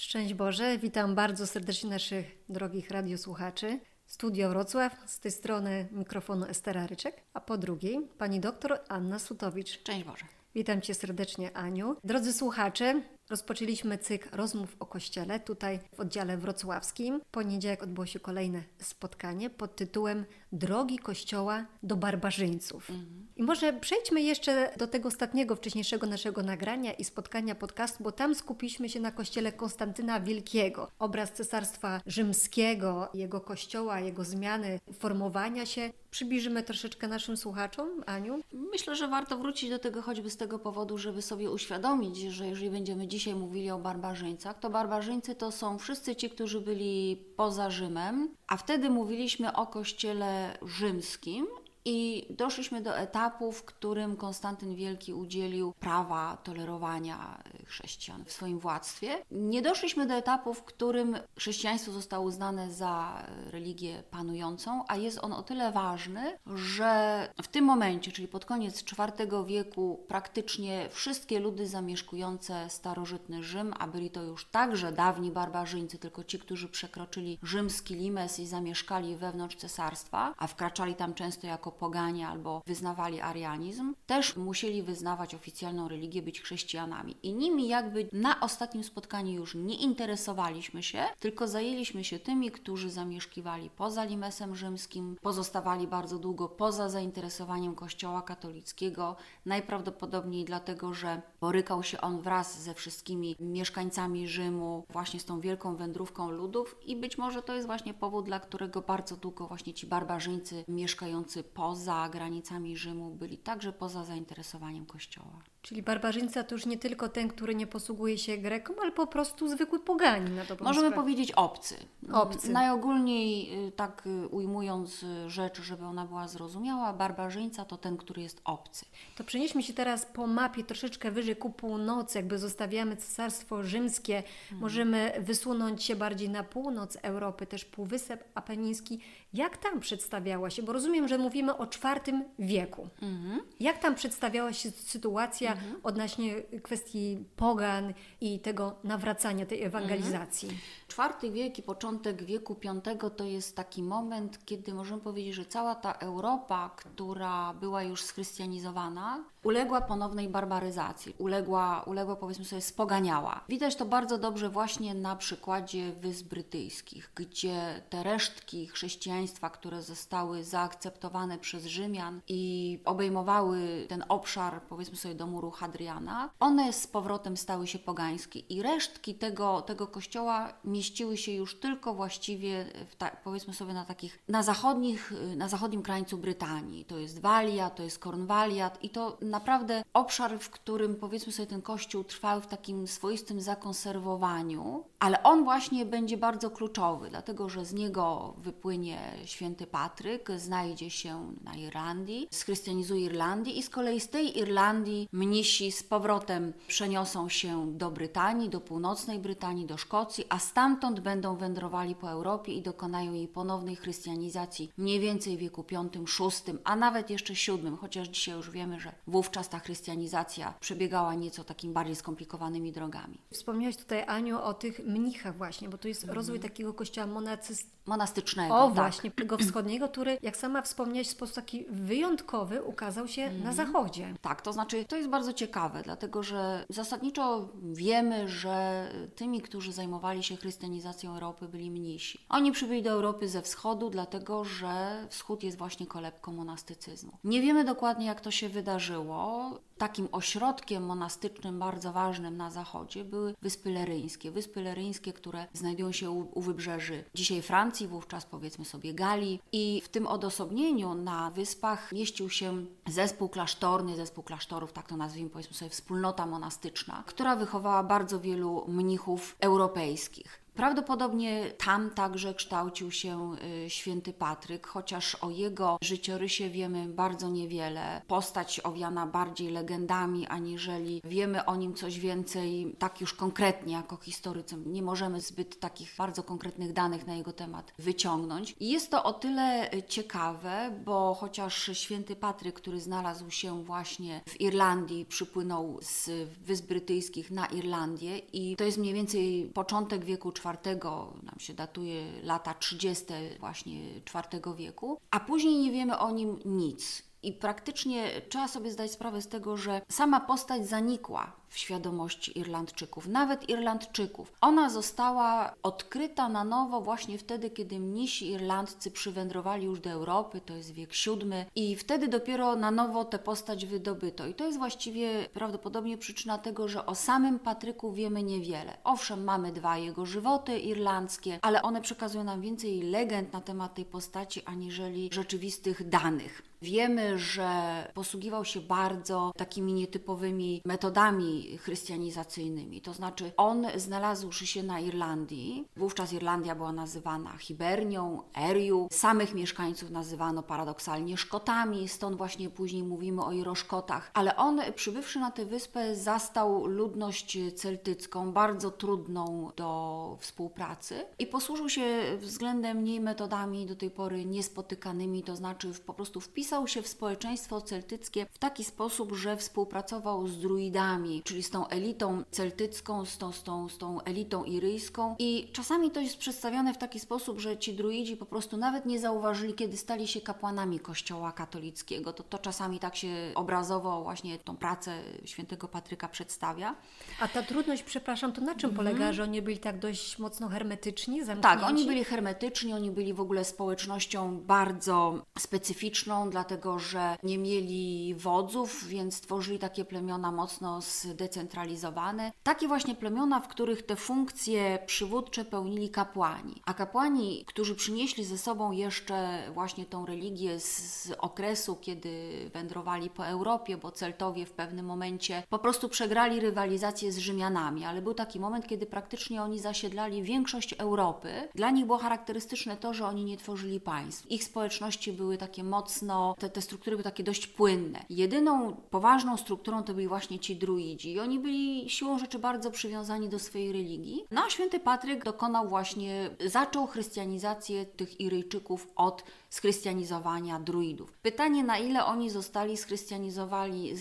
Szczęść Boże, witam bardzo serdecznie naszych drogich radiosłuchaczy. Studio Wrocław, z tej strony mikrofonu Estera Ryczek, a po drugiej pani doktor Anna Sutowicz. Szczęść Boże. Witam Cię serdecznie, Aniu. Drodzy słuchacze, rozpoczęliśmy cykl rozmów o Kościele tutaj w oddziale wrocławskim. W poniedziałek odbyło się kolejne spotkanie pod tytułem Drogi Kościoła do barbarzyńców. Mhm. I może przejdźmy jeszcze do tego ostatniego, wcześniejszego naszego nagrania i spotkania podcastu, bo tam skupiliśmy się na kościele Konstantyna Wielkiego. Obraz Cesarstwa Rzymskiego, jego kościoła, jego zmiany, formowania się. Przybliżymy troszeczkę naszym słuchaczom, Aniu? Myślę, że warto wrócić do tego choćby z tego powodu, żeby sobie uświadomić, że jeżeli będziemy dzisiaj mówili o barbarzyńcach, to barbarzyńcy to są wszyscy ci, którzy byli poza Rzymem, a wtedy mówiliśmy o kościele rzymskim, i doszliśmy do etapu, w którym Konstantyn Wielki udzielił prawa tolerowania chrześcijan w swoim władztwie. Nie doszliśmy do etapu, w którym chrześcijaństwo zostało uznane za religię panującą, a jest on o tyle ważny, że w tym momencie, czyli pod koniec IV wieku, praktycznie wszystkie ludy zamieszkujące starożytny Rzym, a byli to już także dawni barbarzyńcy, tylko ci, którzy przekroczyli rzymski limes i zamieszkali wewnątrz cesarstwa, a wkraczali tam często jako jako poganie albo wyznawali arianizm, też musieli wyznawać oficjalną religię, być chrześcijanami. I nimi jakby na ostatnim spotkaniu już nie interesowaliśmy się, tylko zajęliśmy się tymi, którzy zamieszkiwali poza Limesem Rzymskim, pozostawali bardzo długo poza zainteresowaniem Kościoła katolickiego, najprawdopodobniej dlatego, że borykał się on wraz ze wszystkimi mieszkańcami Rzymu, właśnie z tą wielką wędrówką ludów i być może to jest właśnie powód, dla którego bardzo długo właśnie ci barbarzyńcy mieszkający poza granicami Rzymu byli także poza zainteresowaniem Kościoła. Czyli barbarzyńca to już nie tylko ten, który nie posługuje się Grekom, ale po prostu zwykły poganin na to Możemy sprawę. powiedzieć obcy. Obcy. Najogólniej y, tak y, ujmując y, rzecz, żeby ona była zrozumiała, barbarzyńca to ten, który jest obcy. To przenieśmy się teraz po mapie troszeczkę wyżej ku północy, jakby zostawiamy Cesarstwo Rzymskie, hmm. możemy wysunąć się bardziej na północ Europy, też Półwysep Apeniński. Jak tam przedstawiała się, bo rozumiem, że mówimy o IV wieku. Hmm. Jak tam przedstawiała się sytuacja mhm. odnośnie kwestii pogan i tego nawracania, tej ewangelizacji. Mhm. Czwarty wiek i początek wieku V to jest taki moment, kiedy możemy powiedzieć, że cała ta Europa, która była już schrystianizowana, uległa ponownej barbaryzacji, uległa, uległa powiedzmy sobie spoganiała. Widać to bardzo dobrze właśnie na przykładzie Wysp Brytyjskich, gdzie te resztki chrześcijaństwa, które zostały zaakceptowane przez Rzymian i obejmowały ten obszar powiedzmy sobie muru Hadriana, one z powrotem stały się pogańskie i resztki tego, tego kościoła mieściły się już tylko właściwie ta, powiedzmy sobie na takich, na zachodnich, na zachodnim krańcu Brytanii. To jest Walia, to jest Kornwaliat i to naprawdę obszar, w którym powiedzmy sobie ten kościół trwał w takim swoistym zakonserwowaniu, ale on właśnie będzie bardzo kluczowy, dlatego że z niego wypłynie święty Patryk, znajdzie się na Irlandii, schrystianizuje Irlandię i z kolei z tej Irlandii mnisi z powrotem przeniosą się do Brytanii, do północnej Brytanii, do Szkocji, a stamtąd będą wędrowali po Europie i dokonają jej ponownej chrystianizacji mniej więcej w wieku V, VI, a nawet jeszcze VII, chociaż dzisiaj już wiemy, że wówczas ta chrystianizacja przebiegała nieco takimi bardziej skomplikowanymi drogami. Wspomniałaś tutaj, Aniu, o tych mnichach właśnie, bo to jest mm. rozwój takiego kościoła monacyst... monastycznego. O tak. właśnie, tego wschodniego, który, jak sama wspomniałaś, w sposób taki wyjątkowy ukazał się na zachodzie. Tak, to znaczy to jest bardzo ciekawe, dlatego że zasadniczo wiemy, że tymi, którzy zajmowali się chrystianizacją Europy, byli mnisi. Oni przybyli do Europy ze wschodu, dlatego że wschód jest właśnie kolebką monastycyzmu. Nie wiemy dokładnie, jak to się wydarzyło. Takim ośrodkiem monastycznym bardzo ważnym na zachodzie były Wyspy Leryńskie. Wyspy Leryńskie, które znajdują się u, u wybrzeży dzisiaj Francji, wówczas powiedzmy sobie Galii. I w tym odosobnieniu na wyspach mieścił się zespół klasztorny, zespół klasztorów, tak to nazwijmy, powiedzmy sobie, wspólnota monastyczna, która wychowała bardzo wielu mnichów europejskich. Prawdopodobnie tam także kształcił się y, święty Patryk, chociaż o jego życiorysie wiemy bardzo niewiele. Postać owiana bardziej legendami, aniżeli wiemy o nim coś więcej, tak już konkretnie jako historycy. Nie możemy zbyt takich bardzo konkretnych danych na jego temat wyciągnąć. I jest to o tyle ciekawe, bo chociaż święty Patryk, który znalazł się właśnie w Irlandii, przypłynął z Wysp Brytyjskich na Irlandię i to jest mniej więcej początek wieku IV, nam się datuje lata 30. właśnie IV wieku, a później nie wiemy o nim nic. I praktycznie trzeba sobie zdać sprawę z tego, że sama postać zanikła w świadomości Irlandczyków, nawet Irlandczyków. Ona została odkryta na nowo właśnie wtedy, kiedy mnisi irlandcy przywędrowali już do Europy, to jest wiek VII, i wtedy dopiero na nowo tę postać wydobyto. I to jest właściwie prawdopodobnie przyczyna tego, że o samym Patryku wiemy niewiele. Owszem, mamy dwa jego żywoty irlandzkie, ale one przekazują nam więcej legend na temat tej postaci, aniżeli rzeczywistych danych. Wiemy, że posługiwał się bardzo takimi nietypowymi metodami chrystianizacyjnymi. To znaczy, on znalazłszy się na Irlandii, wówczas Irlandia była nazywana Hibernią, Eriu, samych mieszkańców nazywano paradoksalnie Szkotami, stąd właśnie później mówimy o Iroszkotach. Ale on, przybywszy na tę wyspę, zastał ludność celtycką, bardzo trudną do współpracy i posłużył się względem niej metodami do tej pory niespotykanymi, to znaczy po prostu wpisał się w społeczeństwo celtyckie w taki sposób, że współpracował z druidami, czyli z tą elitą celtycką, z tą, z tą, z tą elitą iryjską. I czasami to jest przedstawiane w taki sposób, że ci druidzi po prostu nawet nie zauważyli, kiedy stali się kapłanami Kościoła katolickiego. To, to czasami tak się obrazowo właśnie tą pracę świętego Patryka przedstawia. A ta trudność, przepraszam, to na czym mhm. polega, że oni byli tak dość mocno hermetyczni, zamknięci? Tak, oni byli hermetyczni, oni byli w ogóle społecznością bardzo specyficzną, dlatego że nie mieli wodzów, więc tworzyli takie plemiona mocno zdecentralizowane. Takie właśnie plemiona, w których te funkcje przywódcze pełnili kapłani. A kapłani, którzy przynieśli ze sobą jeszcze właśnie tą religię z okresu, kiedy wędrowali po Europie, bo Celtowie w pewnym momencie po prostu przegrali rywalizację z Rzymianami, ale był taki moment, kiedy praktycznie oni zasiedlali większość Europy. Dla nich było charakterystyczne to, że oni nie tworzyli państw. Ich społeczności były takie mocno te, te struktury były takie dość płynne. Jedyną poważną strukturą to byli właśnie ci druidzi i oni byli siłą rzeczy bardzo przywiązani do swojej religii. No a święty Patryk dokonał właśnie, zaczął chrystianizację tych Iryjczyków od schrystianizowania druidów. Pytanie, na ile oni zostali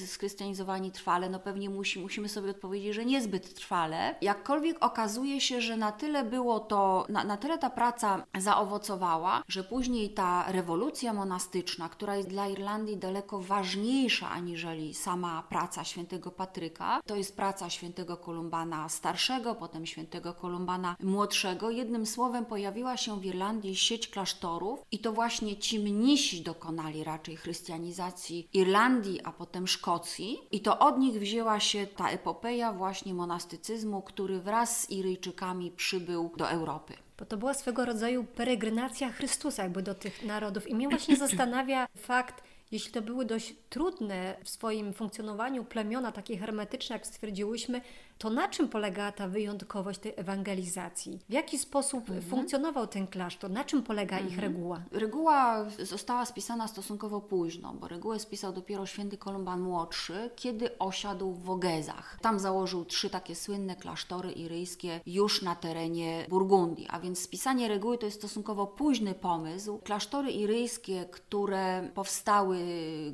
schrystianizowani, trwale, no pewnie musi, musimy sobie odpowiedzieć, że niezbyt trwale. Jakkolwiek okazuje się, że na tyle było to, na, na tyle ta praca zaowocowała, że później ta rewolucja monastyczna, która jest dla Irlandii daleko ważniejsza aniżeli sama praca świętego Patryka, to jest praca świętego Kolumbana starszego, potem świętego Kolumbana młodszego. Jednym słowem pojawiła się w Irlandii sieć klasztorów i to właśnie właśnie ci mnisi dokonali raczej chrystianizacji Irlandii, a potem Szkocji i to od nich wzięła się ta epopeja właśnie monastycyzmu, który wraz z Iryjczykami przybył do Europy. Bo to była swego rodzaju peregrinacja Chrystusa jakby do tych narodów i mnie właśnie zastanawia fakt, jeśli to były dość trudne w swoim funkcjonowaniu plemiona, takie hermetyczne, jak stwierdziłyśmy, to na czym polegała ta wyjątkowość tej ewangelizacji? W jaki sposób mhm. funkcjonował ten klasztor? Na czym polega mhm. ich reguła? Reguła została spisana stosunkowo późno, bo regułę spisał dopiero święty Kolumban Młodszy, kiedy osiadł w Wogezach. Tam założył trzy takie słynne klasztory iryjskie już na terenie Burgundii, a więc spisanie reguły to jest stosunkowo późny pomysł. Klasztory iryjskie, które powstały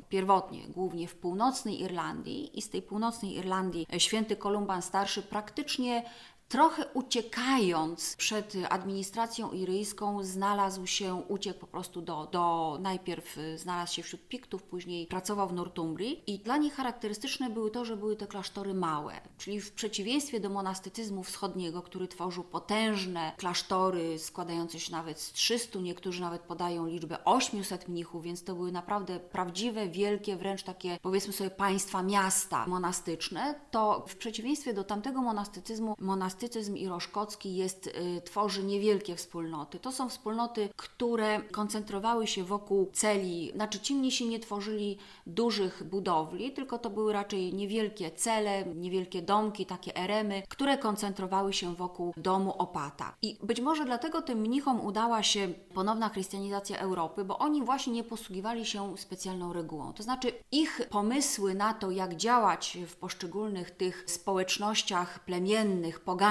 pierwotnie głównie w północnej Irlandii i z tej północnej Irlandii święty Kolumban starszy praktycznie trochę uciekając przed administracją iryjską, znalazł się, uciekł po prostu do, do najpierw y, znalazł się wśród Piktów, później pracował w Northumbrii i dla nich charakterystyczne były to, że były te klasztory małe, czyli w przeciwieństwie do monastycyzmu wschodniego, który tworzył potężne klasztory składające się nawet z 300, niektórzy nawet podają liczbę 800 mnichów, więc to były naprawdę prawdziwe, wielkie, wręcz takie powiedzmy sobie państwa, miasta monastyczne, to w przeciwieństwie do tamtego monastycyzmu, monastycyzm monastycyzm iroszkocki jest, y, tworzy niewielkie wspólnoty. To są wspólnoty, które koncentrowały się wokół celi, znaczy ci mnisi nie tworzyli dużych budowli, tylko to były raczej niewielkie cele, niewielkie domki, takie eremy, które koncentrowały się wokół domu opata. I być może dlatego tym mnichom udała się ponowna chrystianizacja Europy, bo oni właśnie nie posługiwali się specjalną regułą. To znaczy ich pomysły na to, jak działać w poszczególnych tych społecznościach plemiennych, pogańskich,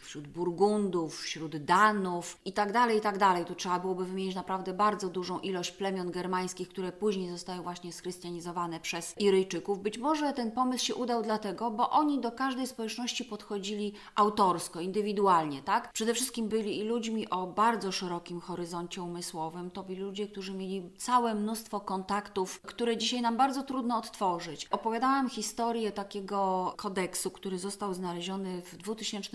wśród Burgundów, wśród Danów i tak dalej, i tak. Tu trzeba byłoby wymienić naprawdę bardzo dużą ilość plemion germańskich, które później zostały właśnie schrystianizowane przez Iryjczyków. Być może ten pomysł się udał dlatego, bo oni do każdej społeczności podchodzili autorsko, indywidualnie, tak? Przede wszystkim byli i ludźmi o bardzo szerokim horyzoncie umysłowym. To byli ludzie, którzy mieli całe mnóstwo kontaktów, które dzisiaj nam bardzo trudno odtworzyć. Opowiadałam historię takiego kodeksu, który został znaleziony w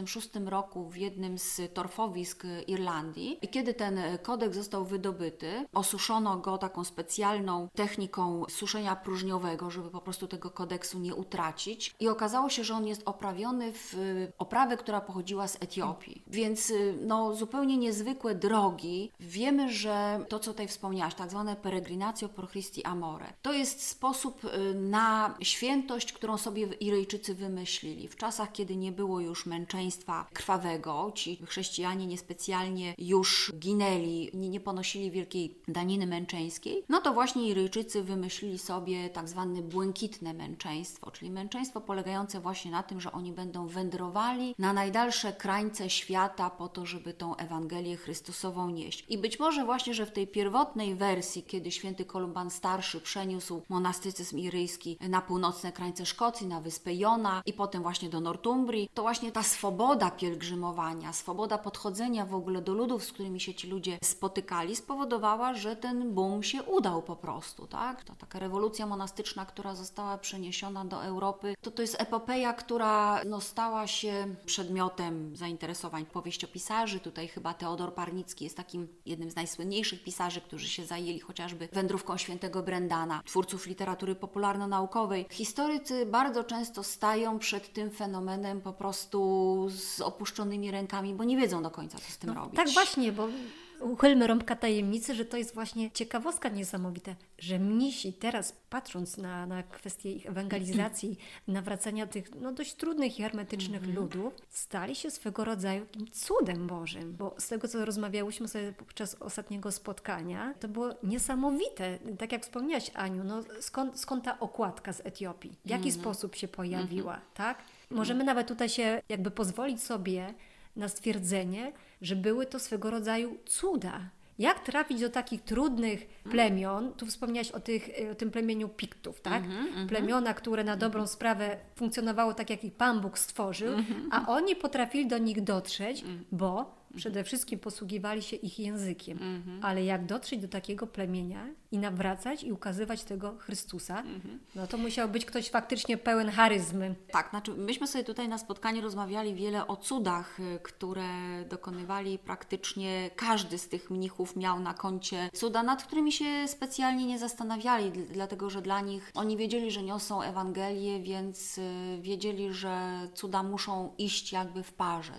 2006 roku w jednym z torfowisk Irlandii. I kiedy ten kodeks został wydobyty, osuszono go taką specjalną techniką suszenia próżniowego, żeby po prostu tego kodeksu nie utracić. I okazało się, że on jest oprawiony w oprawę, która pochodziła z Etiopii. Więc no, zupełnie niezwykłe drogi. Wiemy, że to, co tutaj wspomniałaś, tak zwane peregrinatio pro Christi Amore, to jest sposób y, na świętość, którą sobie Iryjczycy wymyślili. W czasach, kiedy nie było już męczeństwa krwawego, ci chrześcijanie niespecjalnie już ginęli, nie, nie ponosili wielkiej daniny męczeńskiej, no to właśnie Iryjczycy wymyślili sobie tak zwane błękitne męczeństwo, czyli męczeństwo polegające właśnie na tym, że oni będą wędrowali na najdalsze krańce świata po to, żeby tą Ewangelię Chrystusową nieść. I być może właśnie, że w tej pierwotnej wersji, kiedy święty Kolumban Starszy przeniósł monastycyzm iryjski na północne krańce Szkocji, na wyspę Jona i potem właśnie do Northumbrii, to właśnie ta swoboda pielgrzymowania, swoboda podchodzenia w ogóle do ludów, z którymi się ci ludzie spotykali, spowodowała, że ten boom się udał po prostu, tak? To taka rewolucja monastyczna, która została przeniesiona do Europy, to to jest epopeja, która no, stała się przedmiotem zainteresowań powieściopisarzy. Tutaj chyba Teodor Parnicki jest takim jednym z najsłynniejszych pisarzy, którzy się zajęli chociażby wędrówką świętego Brendana, twórców literatury popularno-naukowej. Historycy bardzo często stają przed tym fenomenem po prostu z opuszczonymi rękami, bo nie wiedzą do końca, co z tym no, robić. Tak właśnie, bo uchylmy rąbka tajemnicy, że to jest właśnie ciekawostka niesamowita, że mnisi teraz patrząc na, na kwestię ich ewangelizacji, nawracania tych no, dość trudnych i hermetycznych mm -hmm. ludów, stali się swego rodzaju cudem Bożym. Bo z tego, co rozmawiałyśmy sobie podczas ostatniego spotkania, to było niesamowite. Tak jak wspomniałaś, Aniu, no, skąd, skąd ta okładka z Etiopii? W jaki mm -hmm. sposób się pojawiła, mm -hmm. tak? Możemy nawet tutaj się jakby pozwolić sobie na stwierdzenie, że były to swego rodzaju cuda. Jak trafić do takich trudnych plemion? Tu wspomniałaś o, tych, o tym plemieniu Piktów, tak? Mm -hmm, Plemiona, które na dobrą sprawę funkcjonowało tak, jak ich Pan Bóg stworzył, mm -hmm. a oni potrafili do nich dotrzeć, mm. bo przede wszystkim posługiwali się ich językiem. Mhm. Ale jak dotrzeć do takiego plemienia i nawracać i ukazywać tego Chrystusa, mhm. no to musiał być ktoś faktycznie pełen charyzmy. Tak, znaczy myśmy sobie tutaj na spotkaniu rozmawiali wiele o cudach, y, które dokonywali praktycznie każdy z tych mnichów miał na koncie cuda, nad którymi się specjalnie nie zastanawiali, dlatego że dla nich oni wiedzieli, że niosą Ewangelię, więc y, wiedzieli, że cuda muszą iść jakby w parze.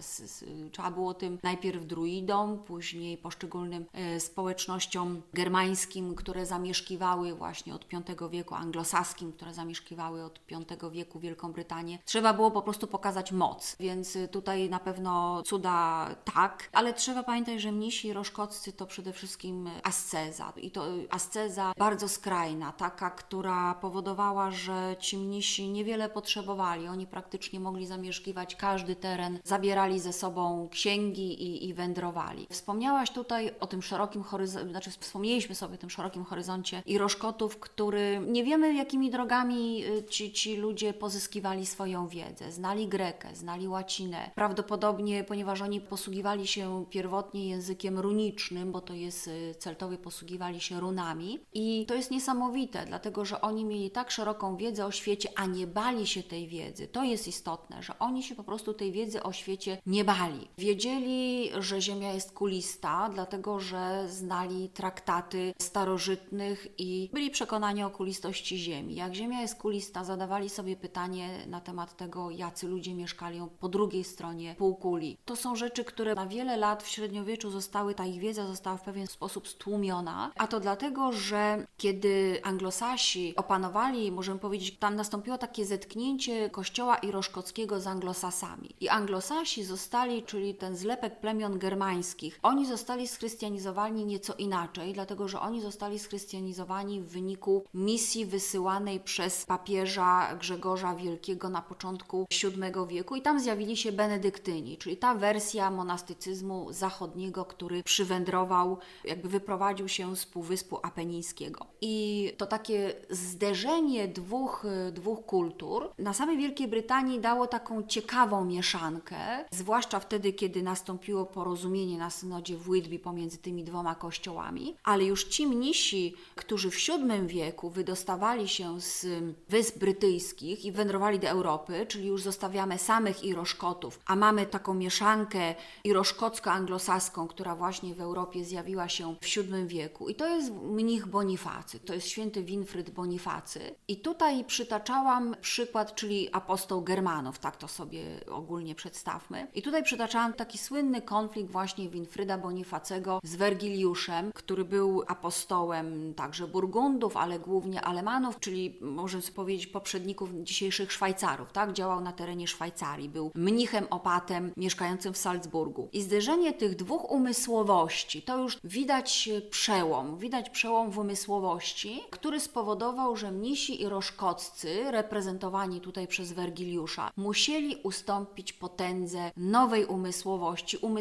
Trzeba było tym najpierw najpierw druidom, później poszczególnym e, społecznościom germańskim, które zamieszkiwały właśnie od V wieku, anglosaskim, które zamieszkiwały od V wieku Wielką Brytanię. Trzeba było po prostu pokazać moc, więc e, tutaj na pewno cuda tak, ale trzeba pamiętać, że mnisi roszkoccy to przede wszystkim asceza i to asceza bardzo skrajna, taka, która powodowała, że ci mnisi niewiele potrzebowali, oni praktycznie mogli zamieszkiwać każdy teren, zabierali ze sobą księgi i i, wędrowali. Wspomniałaś tutaj o tym szerokim horyzoncie, znaczy wspomnieliśmy sobie o tym szerokim horyzoncie i Roszkotów, który nie wiemy jakimi drogami y, ci, ci ludzie pozyskiwali swoją wiedzę. Znali grekę, znali łacinę. Prawdopodobnie, ponieważ oni posługiwali się pierwotnie językiem runicznym, bo to jest y, celtowie posługiwali się runami i to jest niesamowite, dlatego że oni mieli tak szeroką wiedzę o świecie, a nie bali się tej wiedzy. To jest istotne, że oni się po prostu tej wiedzy o świecie nie bali. Wiedzieli że Ziemia jest kulista, dlatego że znali traktaty starożytnych i byli przekonani o kulistości Ziemi. Jak Ziemia jest kulista, zadawali sobie pytanie na temat tego, jacy ludzie mieszkali po drugiej stronie półkuli. To są rzeczy, które na wiele lat w średniowieczu zostały, ta ich wiedza została w pewien sposób stłumiona, a to dlatego, że kiedy anglosasi opanowali, możemy powiedzieć, tam nastąpiło takie zetknięcie kościoła iroszkockiego z anglosasami. I anglosasi zostali, czyli ten zlepek plemion germańskich, oni zostali schrystianizowani nieco inaczej, dlatego że oni zostali schrystianizowani w wyniku misji wysyłanej przez papieża Grzegorza Wielkiego na początku VII wieku i tam zjawili się benedyktyni, czyli ta wersja monastycyzmu zachodniego, który przywędrował, jakby wyprowadził się z Półwyspu Apenińskiego. I to takie zderzenie dwóch, dwóch kultur na samej Wielkiej Brytanii dało taką ciekawą mieszankę, zwłaszcza wtedy, kiedy nastąpiło porozumienie na synodzie w Whitby pomiędzy tymi dwoma kościołami, ale już ci mnisi, którzy w VII wieku wydostawali się z Wysp Brytyjskich i wędrowali do Europy, czyli już zostawiamy samych Iroszkotów, a mamy taką mieszankę iroszkocko-anglosaską, która właśnie w Europie zjawiła się w VII wieku. I to jest mnich Bonifacy, to jest święty Winfryd Bonifacy. I tutaj przytaczałam przykład, czyli apostoł Germanów, tak to sobie ogólnie przedstawmy. I tutaj przytaczałam taki słynny konflikt właśnie Winfryda Bonifacego z Wergiliuszem, który był apostołem także Burgundów, ale głównie Alemanów, czyli możemy powiedzieć poprzedników dzisiejszych Szwajcarów, tak? Działał na terenie Szwajcarii, był mnichem opatem mieszkającym w Salzburgu. I zderzenie tych dwóch umysłowości, to już widać przełom, widać przełom w umysłowości, który spowodował, że mnisi i roszkoccy, reprezentowani tutaj przez Wergiliusza, musieli ustąpić potędze nowej umysłowości, umysłowości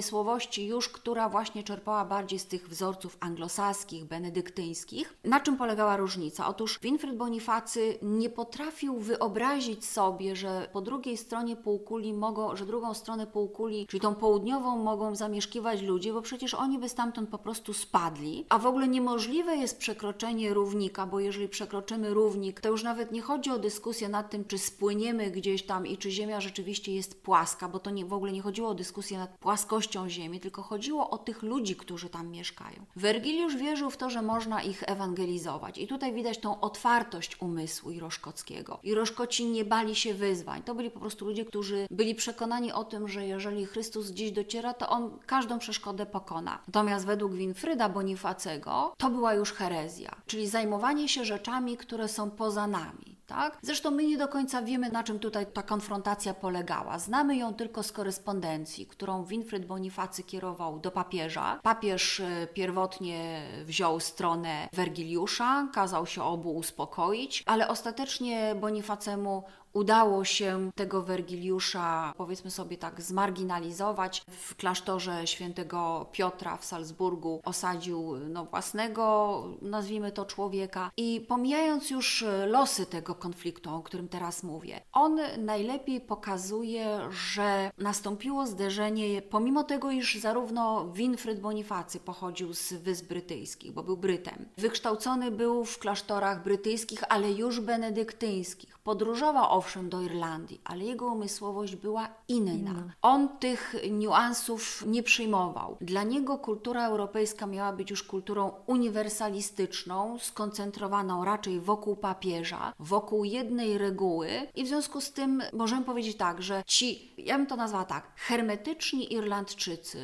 już, która właśnie czerpała bardziej z tych wzorców anglosaskich, benedyktyńskich. Na czym polegała różnica? Otóż Winfryd Bonifacy nie potrafił wyobrazić sobie, że po drugiej stronie półkuli mogą, że drugą stronę półkuli, czyli tą południową, mogą zamieszkiwać ludzie, bo przecież oni by stamtąd po prostu spadli. A w ogóle niemożliwe jest przekroczenie równika, bo jeżeli przekroczymy równik, to już nawet nie chodzi o dyskusję nad tym, czy spłyniemy gdzieś tam i czy Ziemia rzeczywiście jest płaska, bo to nie, w ogóle nie chodziło o dyskusję nad płaskością Ziemi, tylko chodziło o tych ludzi, którzy tam mieszkają. Wergiliusz wierzył w to, że można ich ewangelizować. I tutaj widać tą otwartość umysłu Iroszkockiego. Iroszkoci nie bali się wyzwań. To byli po prostu ludzie, którzy byli przekonani o tym, że jeżeli Chrystus gdzieś dociera, to on każdą przeszkodę pokona. Natomiast według Winfryda Bonifacego to była już herezja, czyli zajmowanie się rzeczami, które są poza nami. Tak? Zresztą my nie do końca wiemy, na czym tutaj ta konfrontacja polegała. Znamy ją tylko z korespondencji, którą Winfryd Bonifacy kierował do papieża. Papież e, pierwotnie wziął stronę Wergiliusza, kazał się obu uspokoić, ale ostatecznie Bonifacemu udało się tego Wergiliusza, powiedzmy sobie tak, zmarginalizować. W klasztorze świętego Piotra w Salzburgu osadził no, własnego, nazwijmy to, człowieka. I pomijając już losy tego konfliktu, o którym teraz mówię, on najlepiej pokazuje, że nastąpiło zderzenie, pomimo tego, iż zarówno Winfryd Bonifacy pochodził z Wysp Brytyjskich, bo był Brytem. Wykształcony był w klasztorach brytyjskich, ale już benedyktyńskich. Podróżował owszem do Irlandii, ale jego umysłowość była inna. On tych niuansów nie przyjmował. Dla niego kultura europejska miała być już kulturą uniwersalistyczną, skoncentrowaną raczej wokół papieża, wokół jednej reguły i w związku z tym możemy powiedzieć tak, że ci, ja bym to nazwała tak, hermetyczni Irlandczycy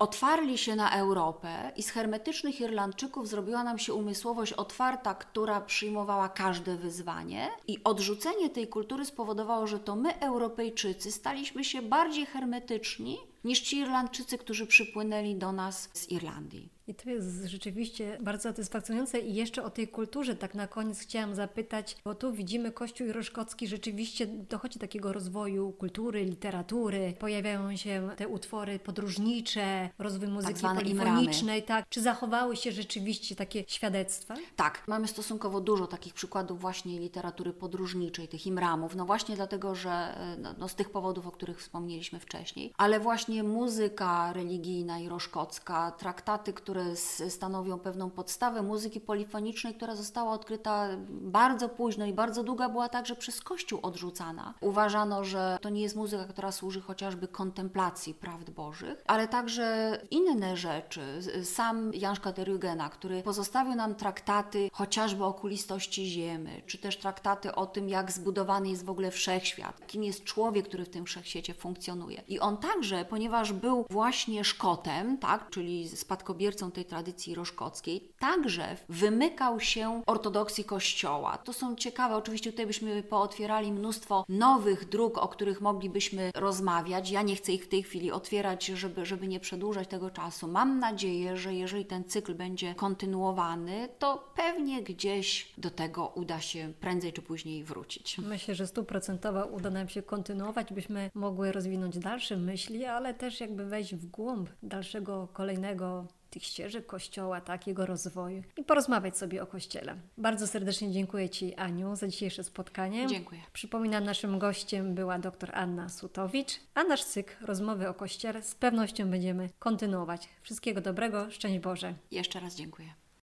otwarli się na Europę i z hermetycznych Irlandczyków zrobiła nam się umysłowość otwarta, która przyjmowała każde wyzwanie, i odrzucenie tej kultury spowodowało, że to my, Europejczycy, staliśmy się bardziej hermetyczni niż ci Irlandczycy, którzy przypłynęli do nas z Irlandii. I to jest rzeczywiście bardzo satysfakcjonujące. I jeszcze o tej kulturze, tak na koniec chciałam zapytać, bo tu widzimy Kościół Iroszkocki, rzeczywiście dochodzi do takiego rozwoju kultury, literatury, pojawiają się te utwory podróżnicze, rozwój muzyki tak polifonicznej, tak. Czy zachowały się rzeczywiście takie świadectwa? Tak, mamy stosunkowo dużo takich przykładów właśnie literatury podróżniczej, tych imramów, no właśnie dlatego, że no, no z tych powodów, o których wspomnieliśmy wcześniej, ale właśnie muzyka religijna iroszkocka, traktaty, które które stanowią pewną podstawę muzyki polifonicznej, która została odkryta bardzo późno i bardzo długa była także przez Kościół odrzucana. Uważano, że to nie jest muzyka, która służy chociażby kontemplacji prawd Bożych, ale także inne rzeczy. Sam Jan Szkaterygena, który pozostawił nam traktaty chociażby o okulistości Ziemi, czy też traktaty o tym, jak zbudowany jest w ogóle wszechświat, kim jest człowiek, który w tym wszechświecie funkcjonuje. I on także, ponieważ był właśnie Szkotem, tak, czyli spadkobiercą tej tradycji roszkockiej, także wymykał się ortodoksji Kościoła. To są ciekawe, oczywiście tutaj byśmy pootwierali mnóstwo nowych dróg, o których moglibyśmy rozmawiać. Ja nie chcę ich w tej chwili otwierać, żeby, żeby nie przedłużać tego czasu. Mam nadzieję, że jeżeli ten cykl będzie kontynuowany, to pewnie gdzieś do tego uda się prędzej czy później wrócić. Myślę, że stuprocentowo uda nam się kontynuować, byśmy mogły rozwinąć dalsze myśli, ale też jakby wejść w głąb dalszego, kolejnego tych ścieżek Kościoła, takiego rozwoju i porozmawiać sobie o Kościele. Bardzo serdecznie dziękuję Ci, Aniu, za dzisiejsze spotkanie. Dziękuję. Przypominam, naszym gościem była dr Anna Sutowicz, a nasz cykl rozmowy o Kościele z pewnością będziemy kontynuować. Wszystkiego dobrego, szczęść Boże. Jeszcze raz dziękuję.